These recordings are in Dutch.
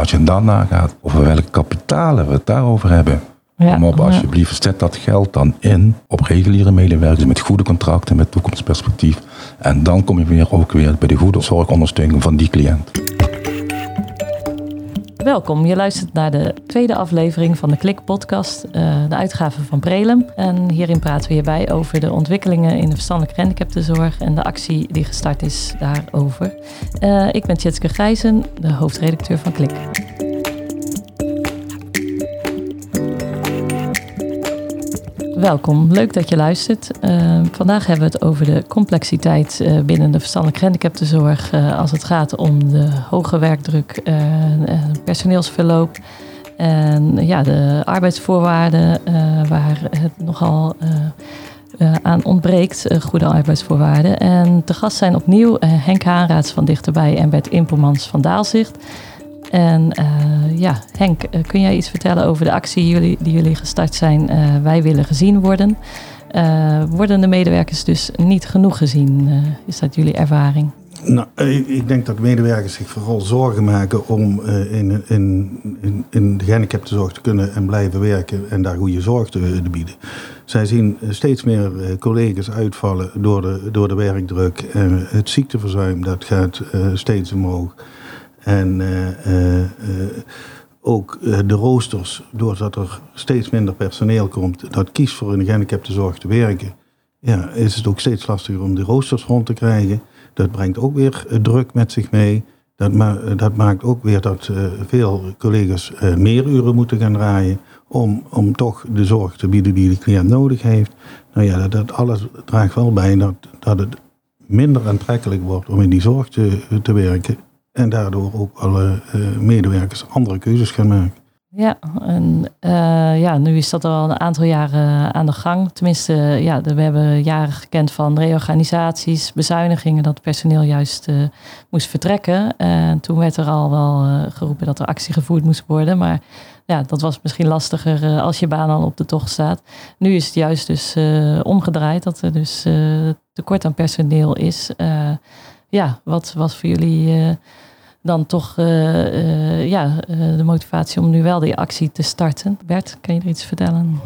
als je dan nagaat over welke kapitalen we het daarover hebben. Ja, Kom op, alsjeblieft, zet dat geld dan in op reguliere medewerkers met goede contracten, met toekomstperspectief. En dan kom je weer ook weer bij de goede zorgondersteuning van die cliënt. Welkom, je luistert naar de tweede aflevering van de Klik podcast, eh, de uitgave van Prelem. En hierin praten we hierbij over de ontwikkelingen in de verstandelijke gehandicaptenzorg en de actie die gestart is daarover. Eh, ik ben Tjitske Grijzen, de hoofdredacteur van Klik. Welkom, leuk dat je luistert. Eh, vandaag hebben we het over de complexiteit eh, binnen de verstandelijk gehandicaptenzorg eh, als het gaat om de hoge werkdruk, personeelsverloop en ja, de arbeidsvoorwaarden waar het nogal aan ontbreekt, goede arbeidsvoorwaarden. En te gast zijn opnieuw Henk Haanraads van Dichterbij en Bert Impelmans van Daalzicht. En eh, ja, Henk, eh, kun jij iets vertellen over de actie jullie, die jullie gestart zijn? Eh, wij willen gezien worden. Worden de medewerkers dus niet genoeg gezien? Is dat jullie ervaring? Nou, ik denk dat medewerkers zich vooral zorgen maken om in, in, in, in de gehandicaptenzorg te kunnen en blijven werken en daar goede zorg te, bieden. Zij zien steeds meer collega's uitvallen door de, door de werkdruk. En het ziekteverzuim dat gaat steeds omhoog. En eh, eh, eh, ook de roosters, doordat er steeds minder personeel komt, dat kiest voor in de gehandicaptenzorg te werken, ja, is het ook steeds lastiger om die roosters rond te krijgen. Dat brengt ook weer druk met zich mee. Dat, dat maakt ook weer dat veel collega's meer uren moeten gaan draaien om, om toch de zorg te bieden die de cliënt nodig heeft. Nou ja, dat, dat alles draagt wel bij dat, dat het minder aantrekkelijk wordt om in die zorg te, te werken. En daardoor ook alle eh, medewerkers andere keuzes gaan maken. Ja, en eh, ja, nu is dat al een aantal jaren aan de gang. Tenminste, ja, de- we hebben jaren gekend van reorganisaties, bezuinigingen, dat personeel juist eh, moest vertrekken. En toen werd er al wel eh, geroepen dat er actie gevoerd moest worden. Maar ja, dat was misschien lastiger eh, als je baan al op de tocht staat. Nu is het juist dus eh, omgedraaid, dat er dus eh, tekort aan personeel is. Eh, ja, wat was voor jullie eh, dan toch eh, eh, ja, eh, de motivatie om nu wel die actie te starten? Bert, kan je er iets vertellen?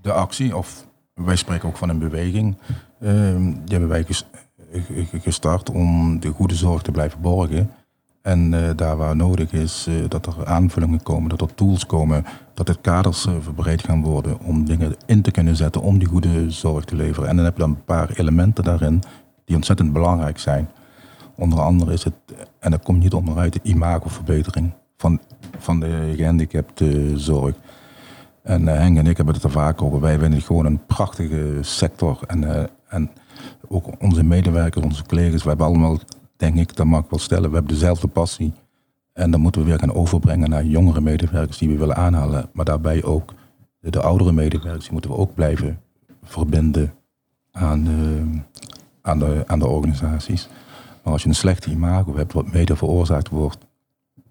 De actie, of wij spreken ook van een beweging, ehm, die hebben wij ges- ge- ge- gestart om de goede zorg te blijven borgen. En daar waar nodig is, dat er aanvullingen komen, dat er tools komen, dat het kaders eh, verbreed gaan worden om dingen in te kunnen zetten om die goede zorg te leveren. En dan heb je dan een paar elementen daarin die ontzettend belangrijk zijn. Onder andere is het, en daar komt niet onderuit, de imagoverbetering van, van de gehandicapte zorg. En eh, Henk en ik hebben het er vaak over. Wij vinden gewoon een prachtige sector. En, eh, en ook onze medewerkers, onze collega's, we hebben allemaal, denk ik, dat mag ik wel stellen, we hebben dezelfde passie. En dat moeten we weer gaan overbrengen naar jongere medewerkers die we willen aanhalen. Maar daarbij ook de, de oudere medewerkers, die moeten we ook blijven verbinden aan, eh, aan, de, aan de organisaties. Maar als je een slechte imago hebt, wat mede veroorzaakt wordt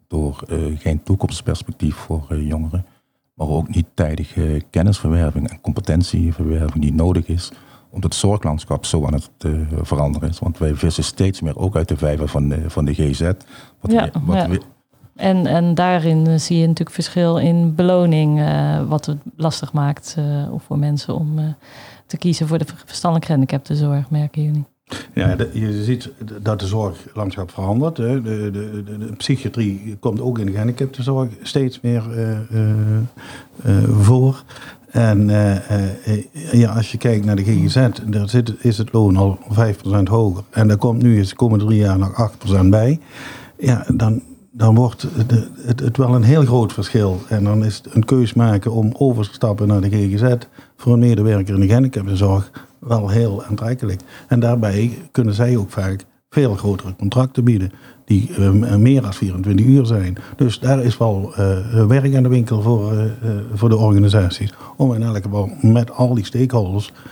door eh, geen toekomstperspectief voor eh, jongeren, maar ook niet tijdige kennisverwerving en competentieverwerving die nodig is, omdat het zorglandschap zo aan het eh, veranderen is. Want wij vissen steeds meer ook uit de vijver van de, van de GZ. Wat Ja, we- wat ja. we- En, en daarin eh, zie je natuurlijk verschil in beloning, eh, wat het lastig maakt eh, voor mensen om eh, te kiezen voor de verstandelijk gehandicaptenzorg, merken jullie? Ja, je ziet dat de zorglandschap verandert. De, de, de, de psychiatrie komt ook in de gehandicaptenzorg steeds meer eh, eh, eh, voor. En ja, als je kijkt naar de GGZ, daar zit, is het loon al 5% hoger. En daar komt nu eens de komende drie jaar nog 8% bij. Ja, dan, dan wordt het, het wel een heel groot verschil. En dan is het een keus maken om over te stappen naar de GGZ voor een medewerker in de gehandicaptenzorg wel heel aantrekkelijk. En daarbij kunnen zij ook vaak veel grotere contracten bieden, die eh, meer dan 24 uur zijn. Dus daar is wel eh, werk aan de winkel voor, eh, eh, voor de organisaties. Om in elk geval met al die stakeholders eh,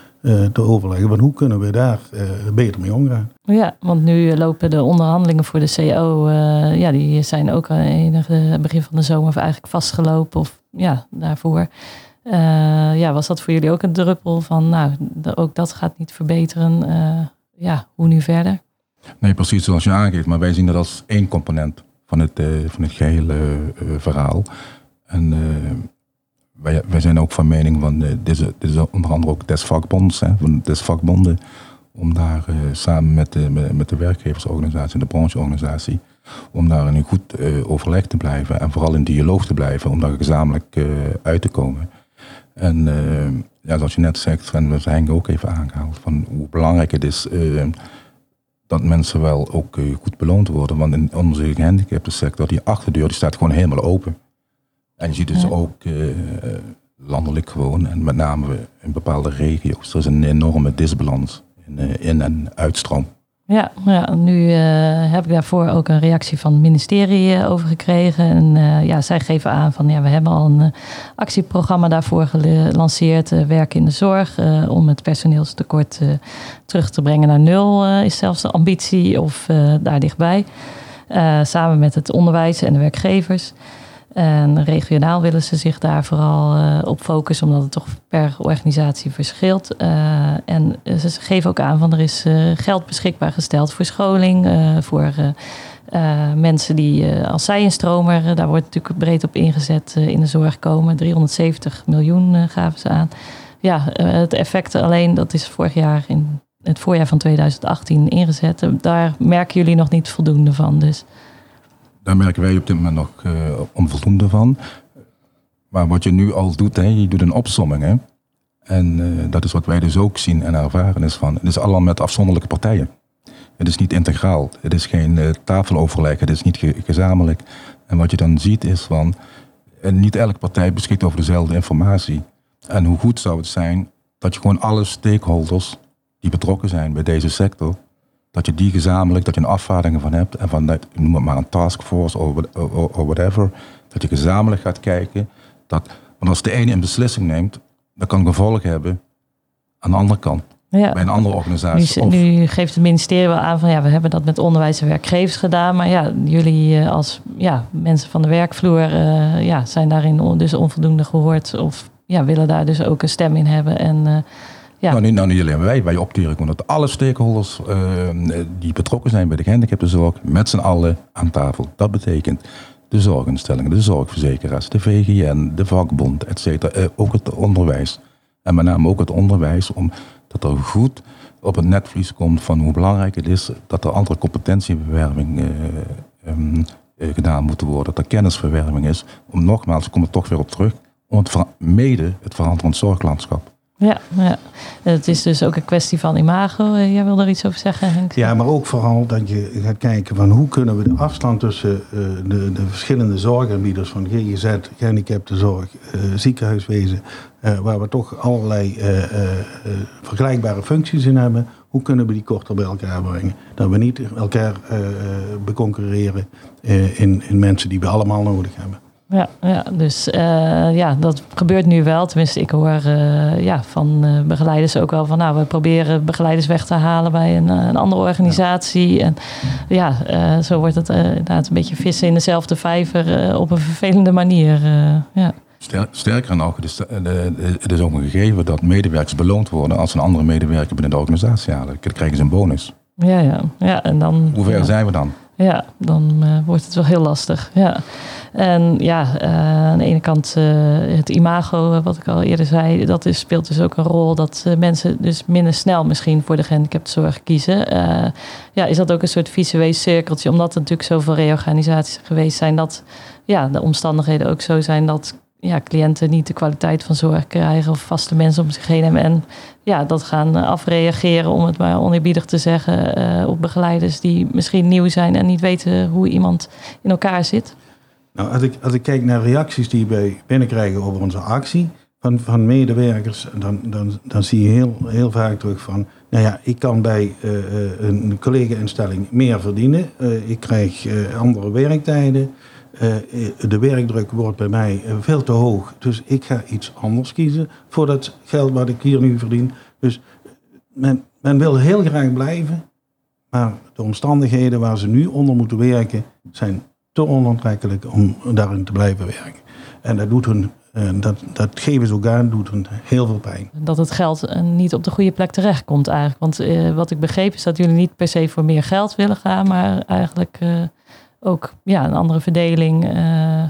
te overleggen van hoe kunnen we daar eh, beter mee omgaan. Ja, want nu lopen de onderhandelingen voor de CO, eh, ja, die zijn ook eh, enige begin van de zomer eigenlijk vastgelopen. Of ja, daarvoor. Eh, ja, was dat voor jullie ook een druppel van, nou, ook dat gaat niet verbeteren. Eh, ja, hoe nu verder? Nee, precies zoals je aangeeft. Maar wij zien dat als één component van het, van het gehele verhaal. En wij, wij zijn ook van mening, van dit, is, dit is onder andere ook des vakbonds, hè, van des vakbonden, om daar samen met de, met de werkgeversorganisatie en de brancheorganisatie, om daar in een goed overleg te blijven en vooral in dialoog te blijven, om daar gezamenlijk uit te komen. En ja, zoals je net zegt, en we zijn ook even aangehaald, van hoe belangrijk het is dat mensen wel ook goed beloond worden. Want in onze gehandicapte sector, die achterdeur, die staat gewoon helemaal open. En je ziet dus ja. ook uh, landelijk gewoon, en met name in bepaalde regio's, er is een enorme disbalans in in- en uitstroom. Ja, ja nu uh, heb ik daarvoor ook een reactie van het ministerie over gekregen. En ja, zij geven aan van ja, we hebben al een actieprogramma daarvoor gelanceerd. werken in de zorg om het personeelstekort terug te brengen naar nul is zelfs de ambitie of daar dichtbij. samen met het onderwijs en de werkgevers. En regionaal willen ze zich daar vooral uh, op focussen, omdat het toch per organisatie verschilt. Uh, en ze geven ook aan van er is uh, geld beschikbaar gesteld voor scholing, voor mensen die als zij instromer, daar wordt natuurlijk breed op ingezet in de zorg komen. 370 miljoen gaven ze aan. Ja, het effect alleen, dat is vorig jaar in het voorjaar van 2018 ingezet. Daar merken jullie nog niet voldoende van. Dus. Daar merken wij op dit moment nog uh, onvoldoende van. Maar wat je nu al doet, hè, je doet een opsomming. Hè? En uh, dat is wat wij dus ook zien en ervaren is van. Het is allemaal met afzonderlijke partijen. Het is niet integraal. Het is geen uh, tafeloverleg. Het is niet ge gezamenlijk. En wat je dan ziet is van. niet elke partij beschikt over dezelfde informatie. En hoe goed zou het zijn dat je gewoon alle stakeholders die betrokken zijn bij deze sector dat je die gezamenlijk, dat je een afvaardiging van hebt en van, dat, noem het maar een taskforce of whatever, dat je gezamenlijk gaat kijken. Dat, want als de ene een beslissing neemt, dat kan gevolgen hebben aan de andere kant. Ja. Bij een andere organisatie. Nu, nu, geeft het ministerie wel aan van ja, we hebben dat met onderwijs en werkgevers gedaan. Maar ja, jullie uh, als ja, mensen van de werkvloer uh, ja, zijn daarin on, dus onvoldoende gehoord. Of ja, willen daar dus ook een stem in hebben. En uh, Nou, niet, nou, niet alleen wij, wij opteren gewoon dat alle stakeholders uh, die betrokken zijn bij de gehandicaptenzorg met z'n allen aan tafel. Dat betekent de zorginstellingen, de zorgverzekeraars, de VGN, de vakbond, et cetera. Uh, ook het onderwijs. En met name ook het onderwijs, omdat er goed op het netvlies komt van hoe belangrijk het is dat er andere competentieverwerving uh, um, gedaan moet worden. Dat er kennisverwerving is. Om nogmaals, ik kom er toch weer op terug, om het mede het veranderend zorglandschap. Ja, ja, het is dus ook een kwestie van imago. Jij wil er iets over zeggen, Henk? Ja, maar ook vooral dat je gaat kijken van hoe kunnen we de afstand tussen uh, de, de, verschillende zorgaanbieders van GGZ, gehandicaptenzorg, uh, ziekenhuiswezen, uh, waar we toch allerlei vergelijkbare functies in hebben, hoe kunnen we die korter bij elkaar brengen? Dat we niet elkaar beconcurreren in, in mensen die we allemaal nodig hebben. Ja, ja dus uh, ja, dat gebeurt nu wel. Tenminste, ik hoor uh, ja, van uh, begeleiders ook wel van... nou, we proberen begeleiders weg te halen bij een, een andere organisatie. Ja. En ja, zo wordt het inderdaad een beetje vissen in dezelfde vijver... op een vervelende manier, ja. Sterker nog, het is, het is ook een gegeven dat medewerkers beloond worden... als een andere medewerker binnen de organisatie halen. Dan krijgen ze een bonus. Ja, ja. ja en dan, Hoe ver ja. zijn we dan? Ja, dan wordt het wel heel lastig, ja. En ja, uh, aan de ene kant uh, het imago, wat ik al eerder zei, dat speelt dus ook een rol dat mensen dus minder snel misschien voor de gehandicaptenzorg kiezen. ja, is dat ook een soort visueel cirkeltje, omdat er natuurlijk zoveel reorganisaties geweest zijn, dat ja, de omstandigheden ook zo zijn dat ja, cliënten niet de kwaliteit van zorg krijgen of vaste mensen om zich heen hebben. En ja, dat gaan afreageren, om het maar oneerbiedig te zeggen, op begeleiders die misschien nieuw zijn en niet weten hoe iemand in elkaar zit. Nou, als ik, als ik kijk naar reacties die wij binnenkrijgen over onze actie van, van medewerkers, dan, dan, dan zie je heel, heel vaak terug van, nou ja, ik kan bij uh, een collega-instelling meer verdienen, uh, ik krijg andere werktijden, de werkdruk wordt bij mij veel te hoog, dus ik ga iets anders kiezen voor dat geld wat ik hier nu verdien. Dus men, men wil heel graag blijven, maar de omstandigheden waar ze nu onder moeten werken zijn te onaantrekkelijk om daarin te blijven werken. En dat, doet hun, dat, dat geven ze ook aan, doet hun heel veel pijn. Dat het geld niet op de goede plek terecht komt eigenlijk. Want uh, wat ik begreep is dat jullie niet per se voor meer geld willen gaan, maar eigenlijk uh, ook ja, een andere verdeling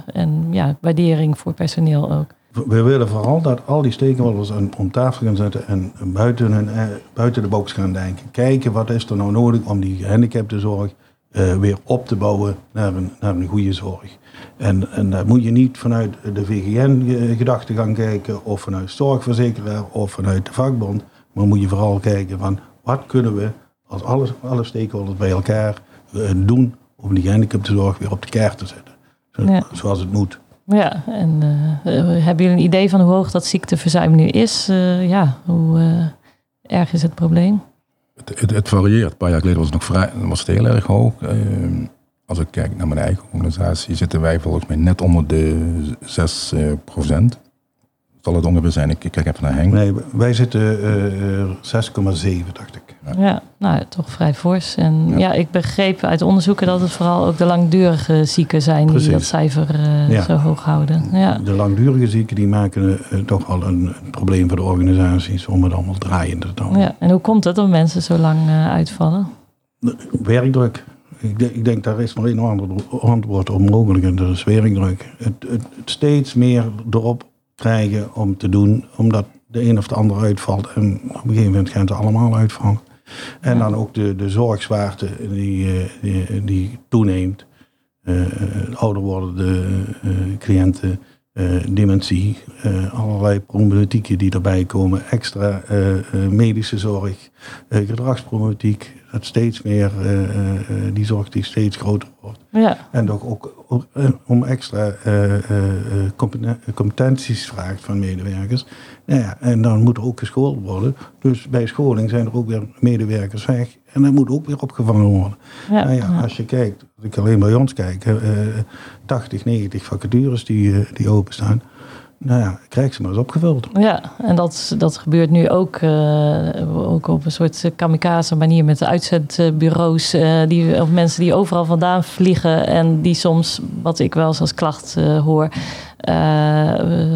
en ja, waardering voor personeel ook. We willen vooral dat al die stakeholders om tafel gaan zetten en buiten, hun, buiten de box gaan denken. Kijken wat is er nou nodig om die gehandicaptenzorg uh, weer op te bouwen naar een, naar een goede zorg. En, en daar moet je niet vanuit de VGN-gedachte gaan kijken, of vanuit zorgverzekeraar, of vanuit de vakbond. Maar moet je vooral kijken van wat kunnen we als alle, alle stakeholders bij elkaar uh, doen om die gehandicaptenzorg weer op de kaart te zetten. Zo, ja. Zoals het moet. Ja, en uh, hebben jullie een idee van hoe hoog dat ziekteverzuim nu is? ja, hoe erg is het probleem? Het, varieert. Een paar jaar geleden was het nog vrij, was het heel erg hoog. Ehm, als ik kijk naar mijn eigen organisatie, zitten wij volgens mij net onder de 6 uh, procent zal het ongeveer zijn? Ik, kijk even naar Henk. Nee, wij zitten uh, eh, 6,7 dacht ik. Ja. nou toch vrij fors. En ja. ik begreep uit onderzoeken dat het vooral ook de langdurige zieken zijn die dat cijfer uh, zo hoog houden. Ja. De langdurige zieken die maken uh, toch al een, probleem voor de organisaties om het allemaal draaiende te houden. Ja. En hoe komt het dat mensen zo lang uitvallen? Werkdruk. Ik, denk, ik denk daar is maar één antwoord op mogelijk en dat is werkdruk. Het, het, het steeds meer erop krijgen om te doen, omdat de een of de ander uitvalt. En op een gegeven moment gaan ze allemaal uitvallen. En dan ook de, de zorgzwaarte die, eh, die, die toeneemt. Uh, ouder worden de uh, cliënten, dementie, allerlei problematieken die erbij komen. Extra medische zorg, gedragsproblematiek, dat steeds meer, die zorg die steeds groter wordt. Ja. En ook, ook om extra competenties vraagt van medewerkers. Nou ja, en dan moet er ook geschoold worden. Dus bij scholing zijn er ook weer medewerkers weg. En dat moet ook weer opgevangen worden. Ja, nou ja, Als je kijkt, als ik alleen bij ons kijk, uh, 80, 90 vacatures die, uh, die openstaan. Nou ja, krijg ze maar eens opgevuld. Ja, en dat, dat gebeurt nu ook, uh, ook op een soort kamikaze manier met de uitzendbureaus. Die, of mensen die overal vandaan vliegen en die soms, wat ik wel eens als klacht hoor,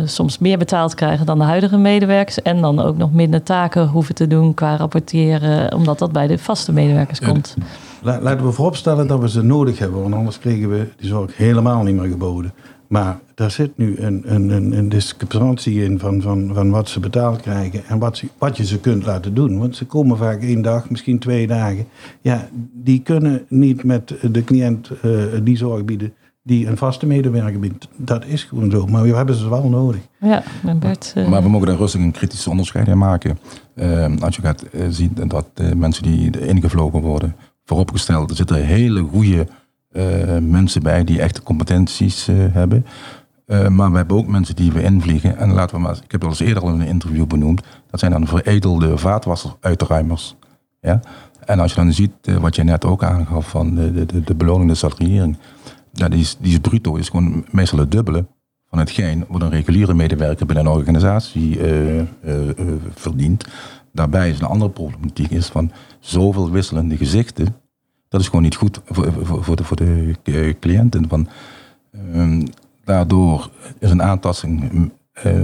soms meer betaald krijgen dan de huidige medewerkers. En dan ook nog minder taken hoeven te doen qua rapporteren, omdat dat bij de vaste medewerkers komt. Laten we vooropstellen dat we ze nodig hebben, want anders kregen we die zorg helemaal niet meer geboden. Maar daar zit nu een, een, een, een discrepantie in van, van, van wat ze betaald krijgen en wat, ze, wat je ze kunt laten doen. Want ze komen vaak één dag, misschien twee dagen. Ja, die kunnen niet met de cliënt uh, die zorg bieden die een vaste medewerker biedt. Dat is gewoon zo, maar we hebben ze wel nodig. Ja, Bert, uh... Maar we mogen daar rustig een kritische onderscheid in maken. Uh, als je gaat zien dat mensen die ingevlogen worden, vooropgesteld, er zitten hele goede uh, mensen bij die echte competenties uh, hebben. Uh, maar we hebben ook mensen die we invliegen. En laten we maar, ik heb dat al eens eerder al in een interview benoemd. Dat zijn dan veredelde vaatwasseruitruimers. Ja? En als je dan ziet wat je net ook aangaf van de, de, de beloning, de salariering. Ja, die, is, die is bruto, is gewoon meestal het dubbele van hetgeen wat een reguliere medewerker binnen een organisatie verdient. Daarbij is een andere problematiek is van zoveel wisselende gezichten dat is gewoon niet goed voor, voor, de, voor de eh, cliënten. Van, um, daardoor is een aantasting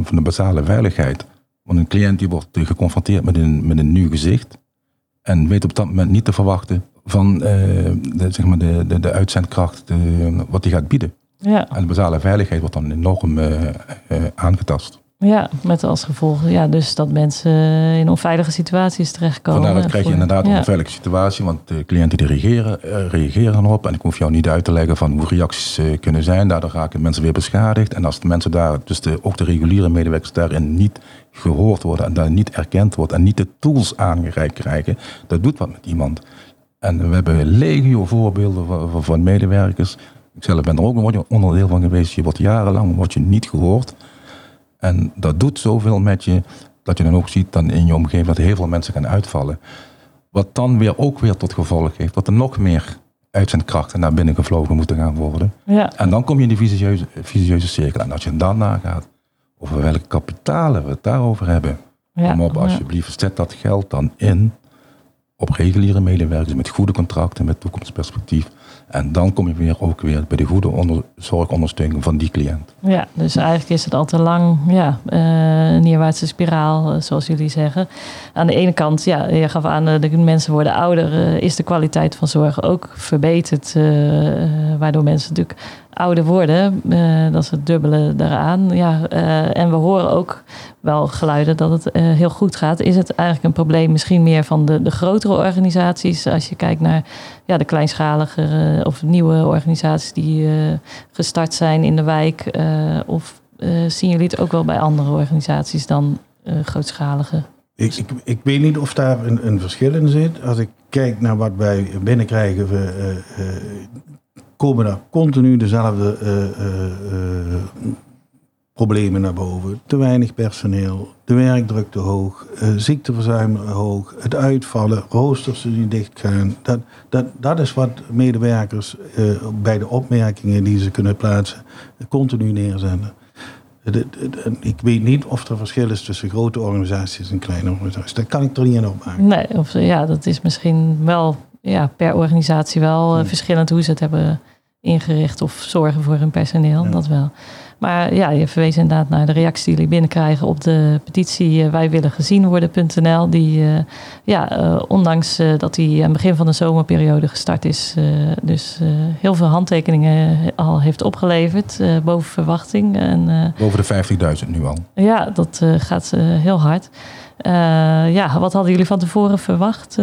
van de basale veiligheid. Want een cliënt die wordt geconfronteerd met een, met een nieuw gezicht. En weet op dat moment niet te verwachten van uh, de, zeg maar de, de, de uitzendkracht de, wat die gaat bieden. Ja. En de basale veiligheid wordt dan enorm uh, aangetast. Ja, met als gevolg ja, dus dat mensen in onveilige situaties terechtkomen. Vandaar dat krijg je inderdaad een onveilige situatie, want de cliënten die reageren, reageren erop. En ik hoef jou niet uit te leggen van hoe reacties kunnen zijn. Daardoor raken mensen weer beschadigd. En als de mensen daar, dus de, ook de reguliere medewerkers daarin niet gehoord worden en daar niet erkend wordt en niet de tools aangereikt krijgen, dat doet wat met iemand. En we hebben legio voorbeelden van, van medewerkers. Ik zelf ben er ook een onderdeel van geweest. Je wordt jarenlang wordt je niet gehoord. En dat doet zoveel met je, dat je dan ook ziet dan in je omgeving dat heel veel mensen gaan uitvallen. Wat dan weer ook weer tot gevolg heeft dat er nog meer uit zijn krachten naar binnen gevlogen moeten gaan worden. Ja. En dan kom je in die visieuze, visieuze cirkel. En als je dan nagaat over welke kapitalen we het daarover hebben. Ja. Kom op, alsjeblieft, zet dat geld dan in op reguliere medewerkers met goede contracten, met toekomstperspectief. En dan kom je weer ook weer bij de goede onder, zorgondersteuning van die cliënt. Ja, dus eigenlijk is het al te lang ja, uh, een neerwaartse spiraal, uh, zoals jullie zeggen. Aan de ene kant, ja, je gaf aan, uh, de mensen worden ouder, is de kwaliteit van zorg ook verbeterd. waardoor mensen natuurlijk ouder worden. dat is het dubbele daaraan. Ja, en we horen ook wel geluiden dat het heel goed gaat. Is het eigenlijk een probleem misschien meer van de, de grotere organisaties? Als je kijkt naar ja, de kleinschalige of nieuwe organisaties die gestart zijn in de wijk. of zien jullie het ook wel bij andere organisaties dan grootschalige? Ik, ik, ik, weet niet of daar een, een, verschil in zit. Als ik kijk naar wat wij binnenkrijgen, we, komen er continu dezelfde uh, problemen naar boven. Te weinig personeel, de werkdruk te hoog, ziekteverzuim hoog, het uitvallen, roosters die dicht gaan. Dat, dat, dat is wat medewerkers bij de opmerkingen die ze kunnen plaatsen continu neerzetten. Ik weet niet of er verschil is tussen grote organisaties en kleine organisaties. Daar kan ik er niet in opmaken. Nee, of, ja, dat is misschien wel ja, per organisatie wel uh, verschillend hoe ze het hebben ingericht of zorgen voor hun personeel. Dat wel. Maar ja, je verwees inderdaad naar de reacties die jullie binnenkrijgen op de petitie uh, wij willen gezien worden.nl. Die uh, ja, uh, ondanks dat die aan het begin van de zomerperiode gestart is, dus heel veel handtekeningen al heeft opgeleverd, boven verwachting. En, boven de 50.000 nu al. Ja, dat gaat heel hard. ja, wat hadden jullie van tevoren verwacht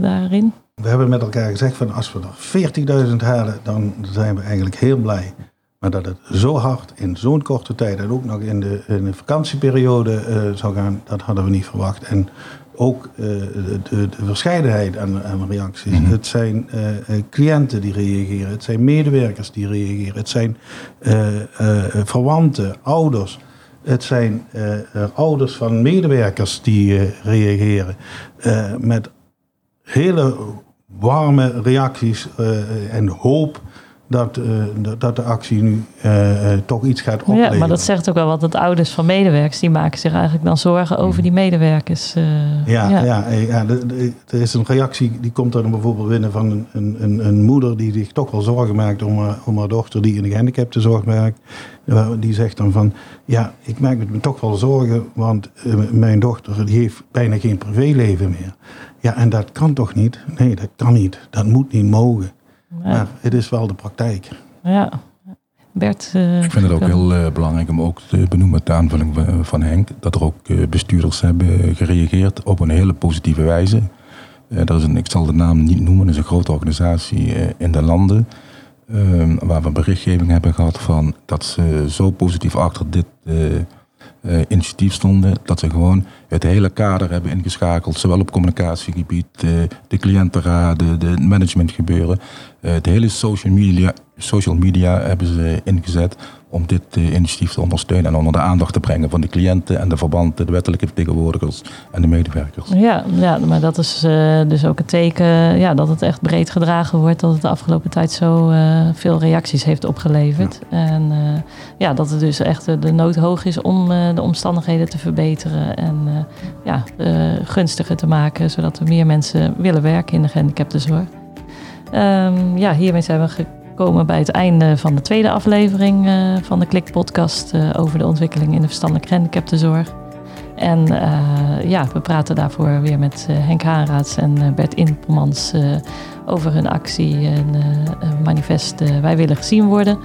daarin? We hebben met elkaar gezegd van als we er 40.000 halen, dan zijn we eigenlijk heel blij. Maar dat het zo hard in zo'n korte tijd en ook nog in de, in de vakantieperiode uh, zou gaan, dat hadden we niet verwacht. En ook uh, de, de, de, verscheidenheid aan, aan reacties. Mm -hmm. Het zijn uh, cliënten die reageren, het zijn medewerkers die reageren, het zijn verwanten, ouders. Het zijn ouders van medewerkers die reageren. met hele warme reacties en hoop dat, uh, dat de actie nu uh, toch iets gaat opleveren. Ja, maar dat zegt ook wel wat dat ouders van medewerkers, die maken zich eigenlijk dan zorgen over die medewerkers. ja, ja. ja, ja er is een reactie, die komt dan bijvoorbeeld binnen van een, een, een moeder die zich toch wel zorgen maakt om, om haar dochter die in de gehandicaptenzorg werkt. Die zegt dan van, ja, ik maak me toch wel zorgen, want mijn dochter die heeft bijna geen privéleven meer. Ja, en dat kan toch niet? Nee, dat kan niet. Dat moet niet mogen. Maar het is wel de praktijk. Ja. Bert, uh, ik vind het ook heel uh, belangrijk om ook te benoemen, de aanvulling van Henk, dat er ook uh, bestuurders hebben gereageerd op een hele positieve wijze. dat is een, ik zal de naam niet noemen, dat is een grote organisatie in de landen, ehm, waar we berichtgeving hebben gehad van dat ze zo positief achter dit uh, initiatief stonden. Dat ze gewoon het hele kader hebben ingeschakeld. Zowel op communicatiegebied, uh, de cliëntenraden, de managementgebeuren. Uh, het hele social media, social media hebben ze ingezet om dit uh, initiatief te ondersteunen en onder de aandacht te brengen van de cliënten en de verbanden, de wettelijke vertegenwoordigers en de medewerkers. Ja, ja maar dat is uh, dus ook een teken ja, dat het echt breed gedragen wordt, dat het de afgelopen tijd zo uh, veel reacties heeft opgeleverd. Ja. En ja, dat het dus echt de nood hoog is om de omstandigheden te verbeteren en ja, gunstiger te maken, zodat er meer mensen willen werken in de gehandicaptenzorg. Um, ja, hiermee zijn we komen bij het einde van de tweede aflevering uh, van de Klik podcast uh, over de ontwikkeling in de verstandelijke gehandicaptenzorg. En uh, ja, we praten daarvoor weer met Henk Haanraads en Bert Inpelmans over hun actie en manifest Wij willen gezien worden.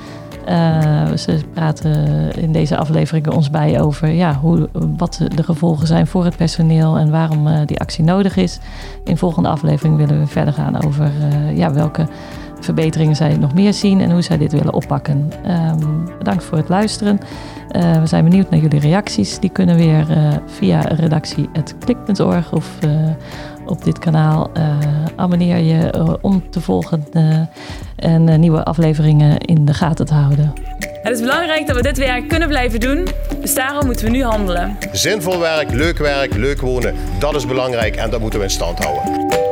Ze praten in deze aflevering ons bij over ja, hoe, wat de gevolgen zijn voor het personeel en waarom die actie nodig is. In de volgende aflevering willen we verder gaan over ja, welke verbeteringen zij nog meer zien en hoe zij dit willen oppakken. Um, bedankt voor het luisteren. We zijn benieuwd naar jullie reacties. Die kunnen weer via redactie.klik.org of op dit kanaal. abonneer je om te volgen en nieuwe afleveringen in de gaten te houden. Het is belangrijk dat we dit werk kunnen blijven doen, dus daarom moeten we nu handelen. Zinvol werk, leuk werk, leuk wonen, dat is belangrijk en dat moeten we in stand houden.